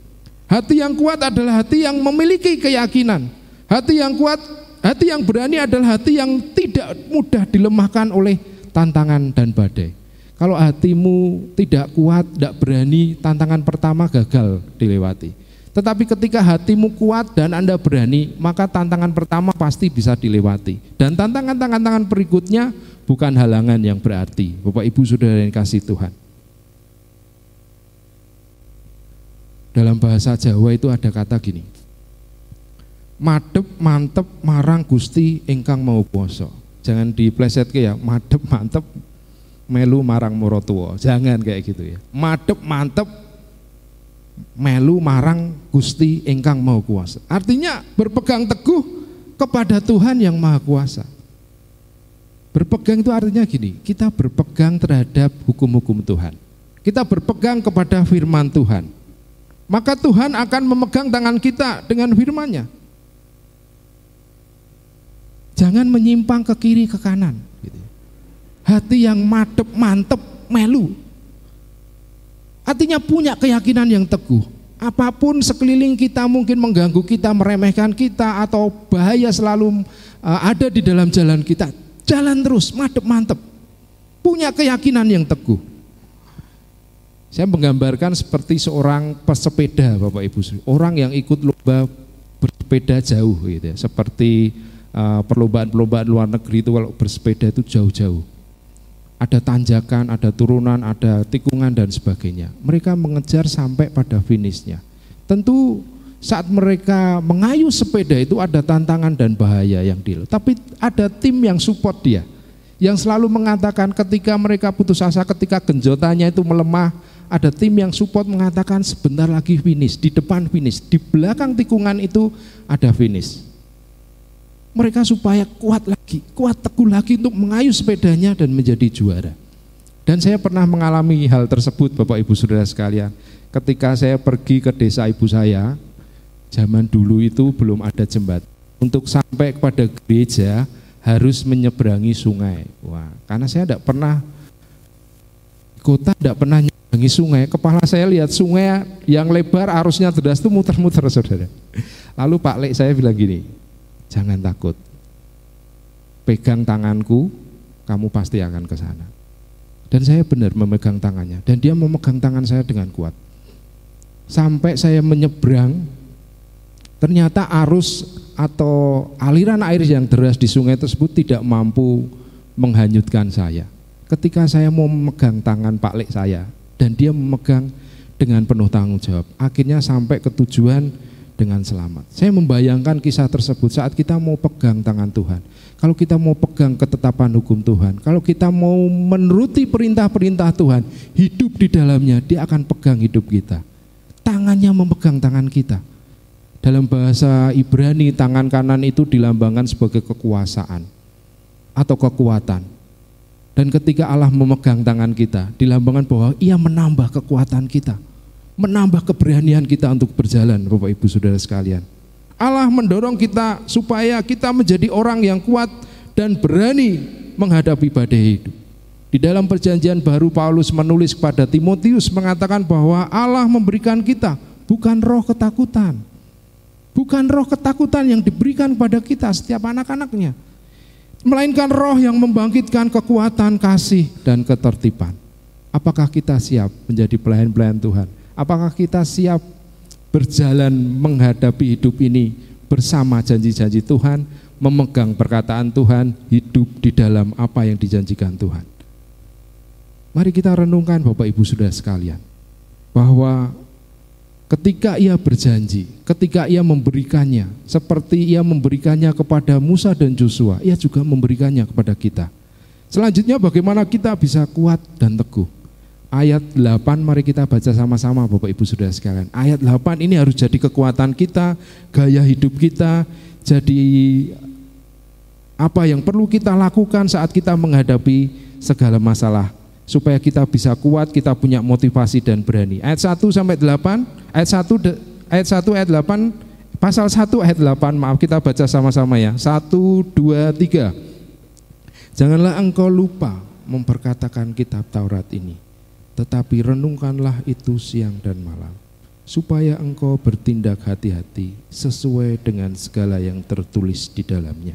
Hati yang kuat adalah hati yang memiliki keyakinan. Hati yang kuat, hati yang berani adalah hati yang tidak mudah dilemahkan oleh tantangan dan badai. Kalau hatimu tidak kuat, tidak berani, tantangan pertama gagal dilewati. Tetapi ketika hatimu kuat dan Anda berani, maka tantangan pertama pasti bisa dilewati. Dan tantangan-tantangan berikutnya bukan halangan yang berarti. Bapak Ibu Saudara yang kasih Tuhan. Dalam bahasa Jawa itu ada kata gini. Madep mantep marang Gusti ingkang mau poso. Jangan dipleset ya, madep mantep melu marang morotuo. Jangan kayak gitu ya. Madep mantep melu marang Gusti ingkang mau kuasa. Artinya berpegang teguh kepada Tuhan yang maha kuasa. Berpegang itu artinya gini, kita berpegang terhadap hukum-hukum Tuhan. Kita berpegang kepada firman Tuhan maka Tuhan akan memegang tangan kita dengan firman-Nya. Jangan menyimpang ke kiri ke kanan. Gitu. Hati yang madep mantep melu. Artinya punya keyakinan yang teguh. Apa pun sekeliling kita mungkin mengganggu kita, meremehkan kita atau bahaya selalu uh, ada di dalam jalan kita. Jalan terus, madep mantep. Punya keyakinan yang teguh. Saya menggambarkan seperti seorang pesepeda Bapak Ibu, orang yang ikut lomba bersepeda jauh gitu ya. Seperti uh, perlombaan-perlombaan luar negeri itu kalau bersepeda itu jauh-jauh. Ada tanjakan, ada turunan, ada tikungan dan sebagainya. Mereka mengejar sampai pada finishnya. Tentu saat mereka mengayuh sepeda itu ada tantangan dan bahaya yang di tapi ada tim yang support dia yang selalu mengatakan ketika mereka putus asa ketika genjotannya itu melemah ada tim yang support mengatakan sebentar lagi finish, di depan finish, di belakang tikungan itu ada finish. Mereka supaya kuat lagi, kuat teguh lagi untuk mengayuh sepedanya dan menjadi juara. Dan saya pernah mengalami hal tersebut Bapak Ibu Saudara sekalian. Ketika saya pergi ke desa ibu saya, zaman dulu itu belum ada jembatan. Untuk sampai kepada gereja harus menyeberangi sungai. Wah, karena saya tidak pernah kota tidak pernah menyeberangi sungai, kepala saya lihat sungai yang lebar arusnya deras itu muter-muter saudara. Lalu Pak Lek saya bilang gini, jangan takut, pegang tanganku, kamu pasti akan ke sana. Dan saya benar memegang tangannya, dan dia memegang tangan saya dengan kuat. Sampai saya menyeberang, ternyata arus atau aliran air yang deras di sungai tersebut tidak mampu menghanyutkan saya. Ketika saya mau memegang tangan Pak Lek saya, dan dia memegang dengan penuh tanggung jawab. Akhirnya sampai ke tujuan dengan selamat. Saya membayangkan kisah tersebut saat kita mau pegang tangan Tuhan. Kalau kita mau pegang ketetapan hukum Tuhan, kalau kita mau menuruti perintah-perintah Tuhan, hidup di dalamnya, dia akan pegang hidup kita. Tangannya memegang tangan kita. Dalam bahasa Ibrani, tangan kanan itu dilambangkan sebagai kekuasaan atau kekuatan. Dan ketika Allah memegang tangan kita, dilambangkan bahwa ia menambah kekuatan kita, menambah keberanian kita untuk berjalan, Bapak Ibu Saudara sekalian. Allah mendorong kita supaya kita menjadi orang yang kuat dan berani menghadapi badai hidup. Di dalam perjanjian baru Paulus menulis kepada Timotius mengatakan bahwa Allah memberikan kita bukan roh ketakutan. Bukan roh ketakutan yang diberikan kepada kita setiap anak-anaknya, melainkan roh yang membangkitkan kekuatan, kasih, dan ketertiban. Apakah kita siap menjadi pelayan-pelayan Tuhan? Apakah kita siap berjalan menghadapi hidup ini bersama janji-janji Tuhan, memegang perkataan Tuhan, hidup di dalam apa yang dijanjikan Tuhan? Mari kita renungkan Bapak Ibu Saudara sekalian, bahwa ketika ia berjanji, ketika ia memberikannya, seperti ia memberikannya kepada Musa dan Joshua, ia juga memberikannya kepada kita. Selanjutnya bagaimana kita bisa kuat dan teguh. Ayat 8 mari kita baca sama-sama Bapak Ibu Saudara sekalian. Ayat 8 ini harus jadi kekuatan kita, gaya hidup kita, jadi apa yang perlu kita lakukan saat kita menghadapi segala masalah supaya kita bisa kuat, kita punya motivasi dan berani. Ayat 1 sampai 8, ayat 1 ayat 1 ayat 8 pasal 1 ayat 8 maaf kita baca sama-sama ya. 1 2 3. Janganlah engkau lupa memperkatakan kitab Taurat ini tetapi renungkanlah itu siang dan malam, supaya engkau bertindak hati-hati sesuai dengan segala yang tertulis di dalamnya.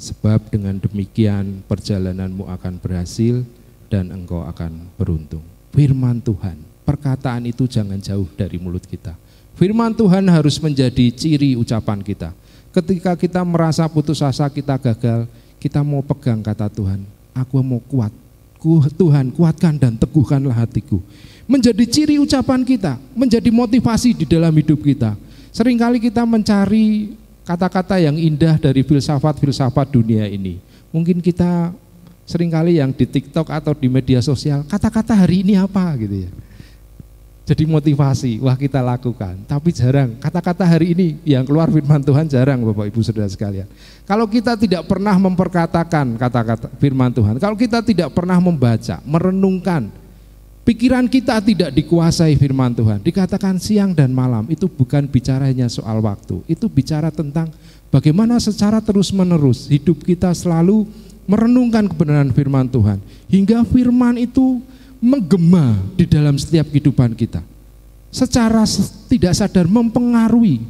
Sebab dengan demikian perjalananmu akan berhasil dan engkau akan beruntung. Firman Tuhan, perkataan itu jangan jauh dari mulut kita. Firman Tuhan harus menjadi ciri ucapan kita. Ketika kita merasa putus asa, kita gagal, kita mau pegang kata Tuhan, aku mau kuat, Tuhan kuatkan dan teguhkanlah hatiku. Menjadi ciri ucapan kita, menjadi motivasi di dalam hidup kita. Seringkali kita mencari kata-kata yang indah dari filsafat-filsafat dunia ini. Mungkin kita sering kali yang di TikTok atau di media sosial, kata-kata hari ini apa gitu ya jadi motivasi, wah kita lakukan. Tapi jarang, kata-kata hari ini yang keluar firman Tuhan jarang Bapak Ibu Saudara sekalian. Kalau kita tidak pernah memperkatakan kata-kata firman Tuhan, kalau kita tidak pernah membaca, merenungkan, pikiran kita tidak dikuasai firman Tuhan. Dikatakan siang dan malam, itu bukan bicaranya soal waktu, itu bicara tentang bagaimana secara terus-menerus hidup kita selalu merenungkan kebenaran firman Tuhan. Hingga firman itu menggema di dalam setiap kehidupan kita. Secara tidak sadar mempengaruhi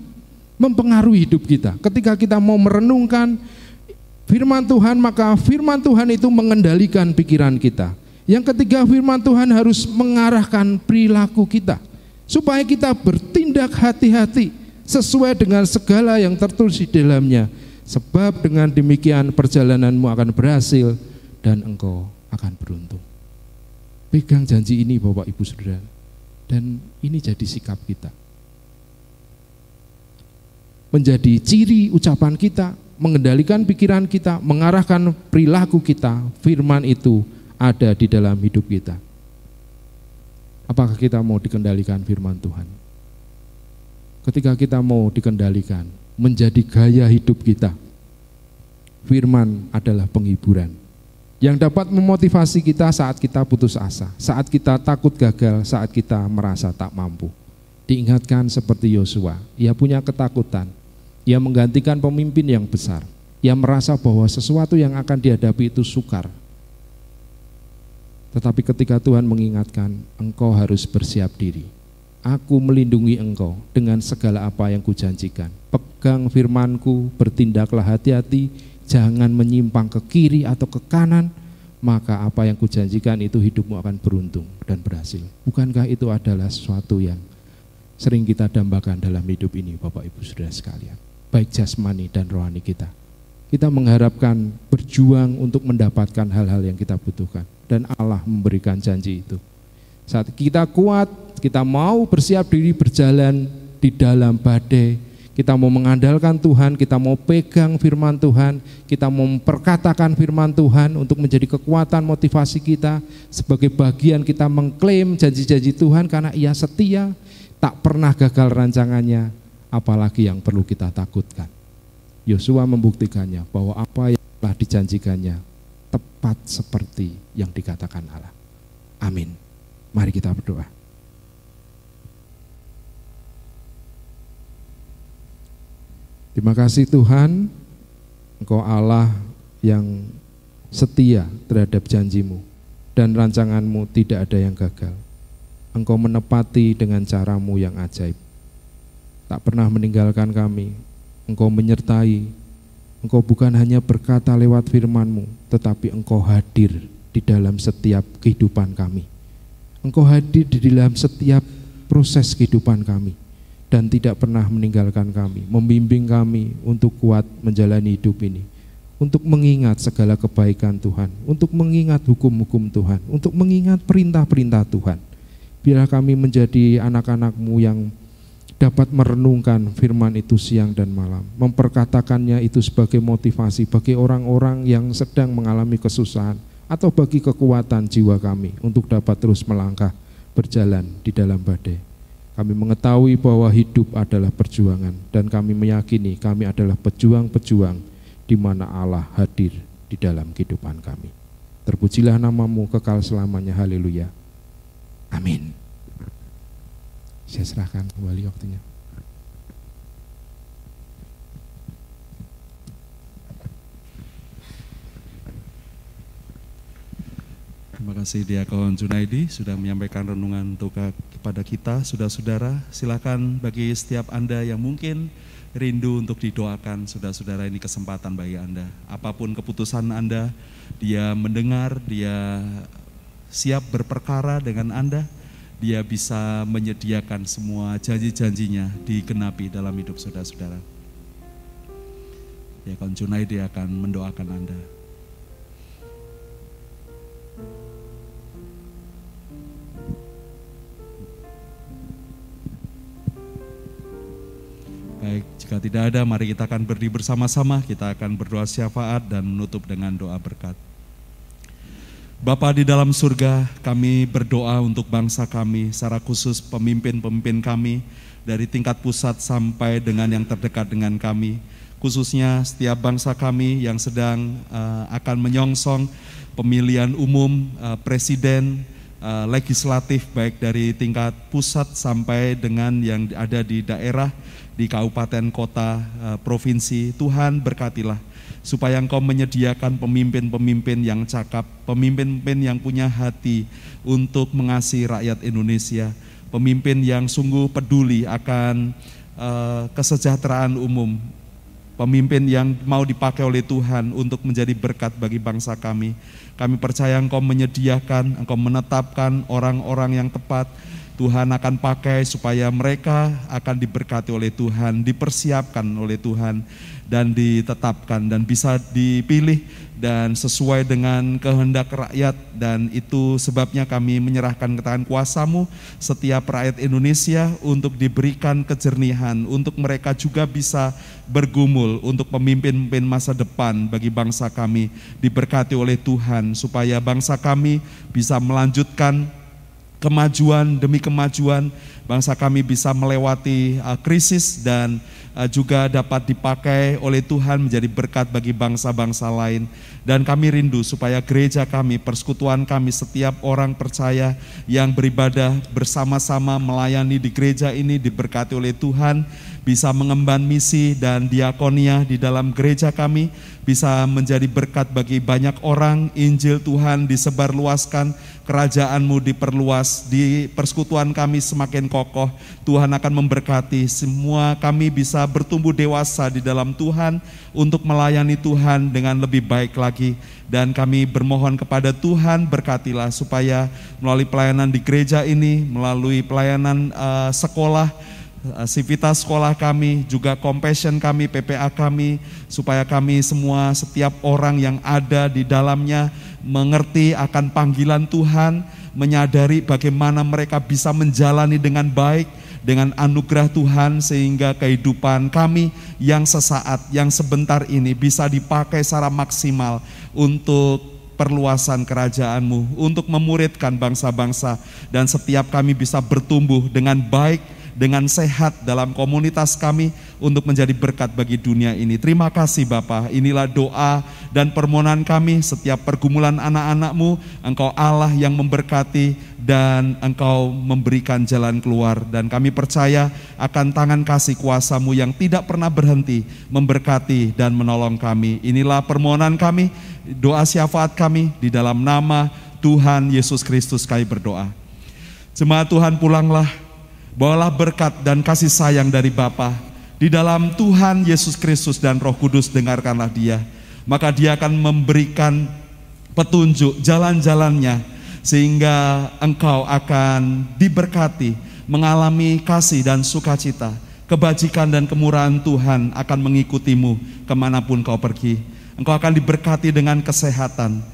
mempengaruhi hidup kita. Ketika kita mau merenungkan firman Tuhan, maka firman Tuhan itu mengendalikan pikiran kita. Yang ketiga, firman Tuhan harus mengarahkan perilaku kita supaya kita bertindak hati-hati sesuai dengan segala yang tertulis di dalamnya. Sebab dengan demikian perjalananmu akan berhasil dan engkau akan beruntung. Pegang janji ini Bapak Ibu Saudara. Dan ini jadi sikap kita. Menjadi ciri ucapan kita, mengendalikan pikiran kita, mengarahkan perilaku kita, firman itu ada di dalam hidup kita. Apakah kita mau dikendalikan firman Tuhan? Ketika kita mau dikendalikan, menjadi gaya hidup kita, firman adalah penghiburan yang dapat memotivasi kita saat kita putus asa, saat kita takut gagal, saat kita merasa tak mampu. Diingatkan seperti Yosua, ia punya ketakutan, ia menggantikan pemimpin yang besar, ia merasa bahwa sesuatu yang akan dihadapi itu sukar. Tetapi ketika Tuhan mengingatkan, engkau harus bersiap diri. Aku melindungi engkau dengan segala apa yang kujanjikan. Pegang firmanku, bertindaklah hati-hati, jangan menyimpang ke kiri atau ke kanan, maka apa yang kujanjikan itu hidupmu akan beruntung dan berhasil. Bukankah itu adalah sesuatu yang sering kita dambakan dalam hidup ini Bapak Ibu Saudara sekalian. Baik jasmani dan rohani kita. Kita mengharapkan berjuang untuk mendapatkan hal-hal yang kita butuhkan. Dan Allah memberikan janji itu. Saat kita kuat, kita mau bersiap diri berjalan di dalam badai, kita mau mengandalkan Tuhan, kita mau pegang firman Tuhan, kita mau memperkatakan firman Tuhan untuk menjadi kekuatan motivasi kita sebagai bagian kita mengklaim janji-janji Tuhan karena ia setia, tak pernah gagal rancangannya, apalagi yang perlu kita takutkan. Yosua membuktikannya bahwa apa yang telah dijanjikannya tepat seperti yang dikatakan Allah. Amin. Mari kita berdoa. Terima kasih Tuhan, Engkau Allah yang setia terhadap janjimu dan rancanganmu tidak ada yang gagal. Engkau menepati dengan caramu yang ajaib. Tak pernah meninggalkan kami, Engkau menyertai, Engkau bukan hanya berkata lewat firmanmu, tetapi Engkau hadir di dalam setiap kehidupan kami. Engkau hadir di dalam setiap proses kehidupan kami dan tidak pernah meninggalkan kami, membimbing kami untuk kuat menjalani hidup ini, untuk mengingat segala kebaikan Tuhan, untuk mengingat hukum-hukum Tuhan, untuk mengingat perintah-perintah Tuhan. Biarlah kami menjadi anak-anakmu yang dapat merenungkan firman itu siang dan malam, memperkatakannya itu sebagai motivasi bagi orang-orang yang sedang mengalami kesusahan, atau bagi kekuatan jiwa kami untuk dapat terus melangkah berjalan di dalam badai. Kami mengetahui bahwa hidup adalah perjuangan dan kami meyakini kami adalah pejuang-pejuang di mana Allah hadir di dalam kehidupan kami. Terpujilah namamu kekal selamanya. Haleluya. Amin. Saya serahkan kembali waktunya. Terima kasih Diakon Junaidi sudah menyampaikan renungan untuk kepada kita, saudara-saudara. Silakan bagi setiap Anda yang mungkin rindu untuk didoakan, saudara-saudara ini kesempatan bagi Anda. Apa pun keputusan Anda, dia mendengar, dia siap berperkara dengan Anda, dia bisa menyediakan semua janji-janjinya digenapi dalam hidup saudara-saudara. Diakon Junaidi akan mendoakan Anda. Baik, jika tidak ada, mari kita akan berdiri bersama-sama. Kita akan berdoa syafaat dan menutup dengan doa berkat. Bapa di dalam surga, kami berdoa untuk bangsa kami, secara khusus pemimpin-pemimpin kami, dari tingkat pusat sampai dengan yang terdekat dengan kami. Khususnya setiap bangsa kami yang sedang uh, akan menyongsong pemilihan umum uh, presiden, uh, legislatif, baik dari tingkat pusat sampai dengan yang ada di daerah, di kabupaten, kota, uh, provinsi. Tuhan berkatilah supaya engkau menyediakan pemimpin-pemimpin yang cakap, pemimpin-pemimpin yang punya hati untuk mengasihi rakyat Indonesia, pemimpin yang sungguh peduli akan uh, kesejahteraan umum, pemimpin yang mau dipakai oleh Tuhan untuk menjadi berkat bagi bangsa kami. Kami percaya Engkau menyediakan, Engkau menetapkan orang-orang yang tepat, Tuhan akan pakai supaya mereka akan diberkati oleh Tuhan, dipersiapkan oleh Tuhan, dan ditetapkan, dan bisa dipilih dan sesuai dengan kehendak rakyat. Dan itu sebabnya kami menyerahkan ke tangan kuasamu setiap rakyat Indonesia untuk diberikan kejernihan, untuk mereka juga bisa bergumul untuk pemimpin-pemimpin masa depan bagi bangsa kami, diberkati oleh Tuhan, supaya bangsa kami bisa melanjutkan kemajuan demi kemajuan bangsa kami bisa melewati uh, krisis dan juga dapat dipakai oleh Tuhan menjadi berkat bagi bangsa-bangsa lain. Dan kami rindu supaya gereja kami persekutuan kami setiap orang percaya yang beribadah bersama-sama melayani di gereja ini diberkati oleh Tuhan bisa mengemban misi dan diakonia di dalam gereja kami, bisa menjadi berkat bagi banyak orang, Injil Tuhan disebarluaskan, kerajaanmu diperluas, di persekutuan kami semakin kokoh, Tuhan akan memberkati, semua kami bisa bertumbuh dewasa di dalam Tuhan, untuk melayani Tuhan dengan lebih baik lagi, dan kami bermohon kepada Tuhan berkatilah supaya melalui pelayanan di gereja ini, melalui pelayanan uh, sekolah, Sivitas sekolah kami, juga compassion kami, PPA kami, supaya kami semua setiap orang yang ada di dalamnya mengerti akan panggilan Tuhan, menyadari bagaimana mereka bisa menjalani dengan baik, dengan anugerah Tuhan sehingga kehidupan kami yang sesaat, yang sebentar ini bisa dipakai secara maksimal untuk perluasan kerajaanmu, untuk memuridkan bangsa-bangsa. Dan setiap kami bisa bertumbuh dengan baik, dengan sehat dalam komunitas kami untuk menjadi berkat bagi dunia ini. Terima kasih Bapak, inilah doa dan permohonan kami setiap pergumulan anak-anakmu, Engkau Allah yang memberkati dan Engkau memberikan jalan keluar. Dan kami percaya akan tangan kasih kuasamu yang tidak pernah berhenti memberkati dan menolong kami. Inilah permohonan kami, doa syafaat kami di dalam nama Tuhan Yesus Kristus kami berdoa. Jemaat Tuhan pulanglah Bawalah berkat dan kasih sayang dari Bapa di dalam Tuhan Yesus Kristus dan Roh Kudus dengarkanlah dia. Maka dia akan memberikan petunjuk jalan-jalannya sehingga engkau akan diberkati, mengalami kasih dan sukacita. Kebajikan dan kemurahan Tuhan akan mengikutimu ke mana pun kau pergi. Engkau akan diberkati dengan kesehatan,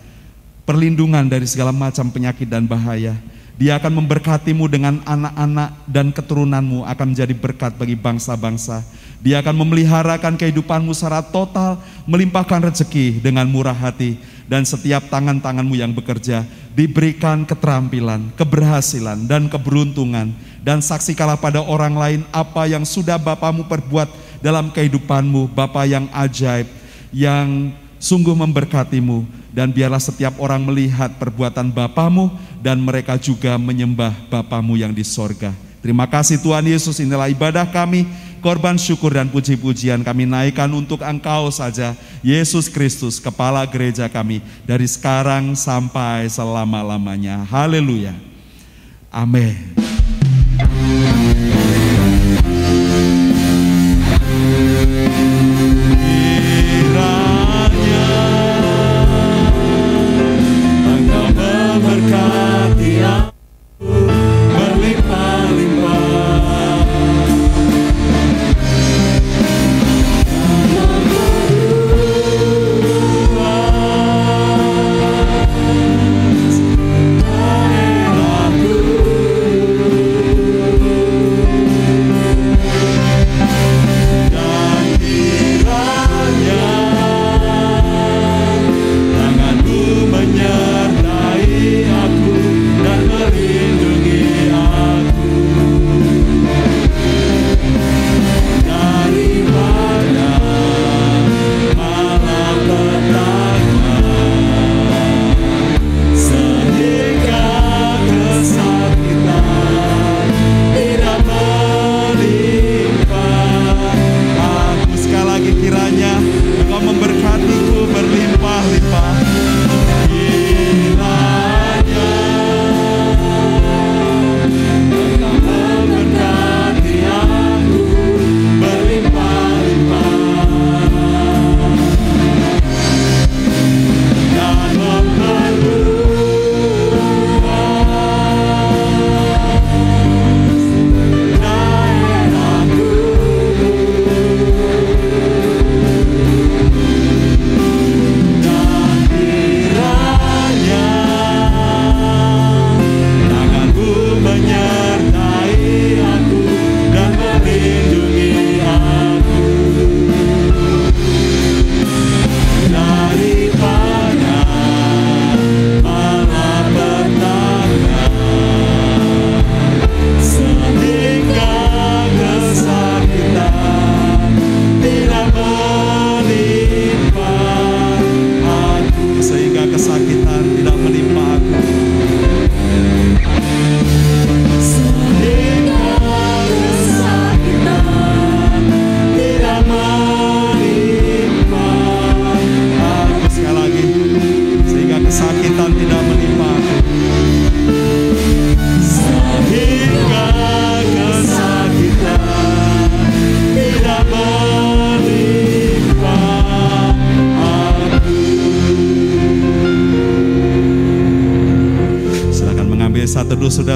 perlindungan dari segala macam penyakit dan bahaya Dia akan memberkatimu dengan anak-anak dan keturunanmu akan menjadi berkat bagi bangsa-bangsa. Dia akan memeliharakan kehidupanmu secara total, melimpahkan rezeki dengan murah hati, dan setiap tangan-tanganmu yang bekerja diberikan keterampilan, keberhasilan, dan keberuntungan. Dan saksikanlah pada orang lain apa yang sudah Bapamu perbuat dalam kehidupanmu, Bapa yang ajaib, yang sungguh memberkatimu dan biarlah setiap orang melihat perbuatan Bapamu dan mereka juga menyembah Bapamu yang di sorga. Terima kasih Tuhan Yesus, inilah ibadah kami, korban syukur dan puji-pujian kami naikkan untuk Engkau saja, Yesus Kristus, Kepala Gereja kami, dari sekarang sampai selama-lamanya. Haleluya. Amin.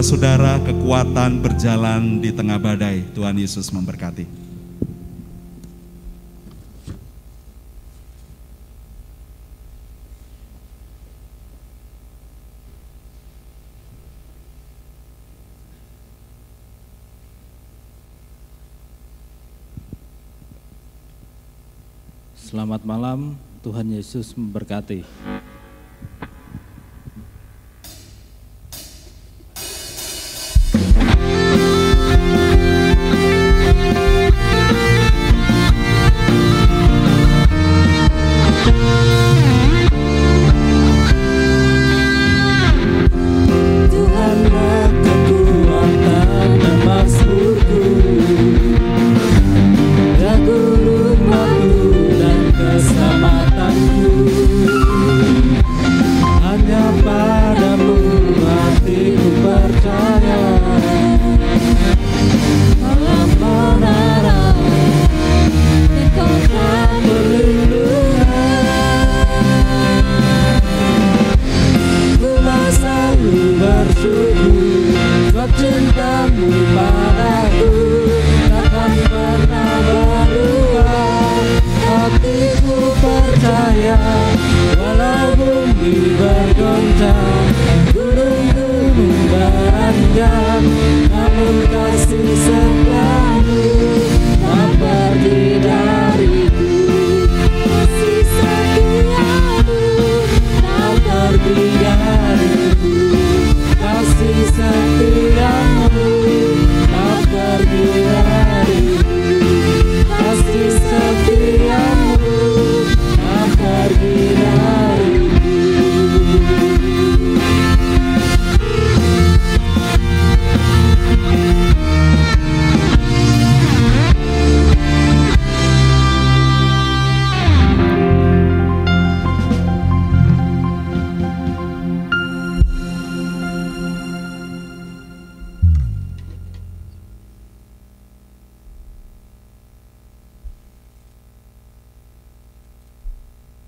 Saudara-saudara kekuatan berjalan di tengah badai. Tuhan Yesus memberkati. Selamat malam, Tuhan Yesus memberkati.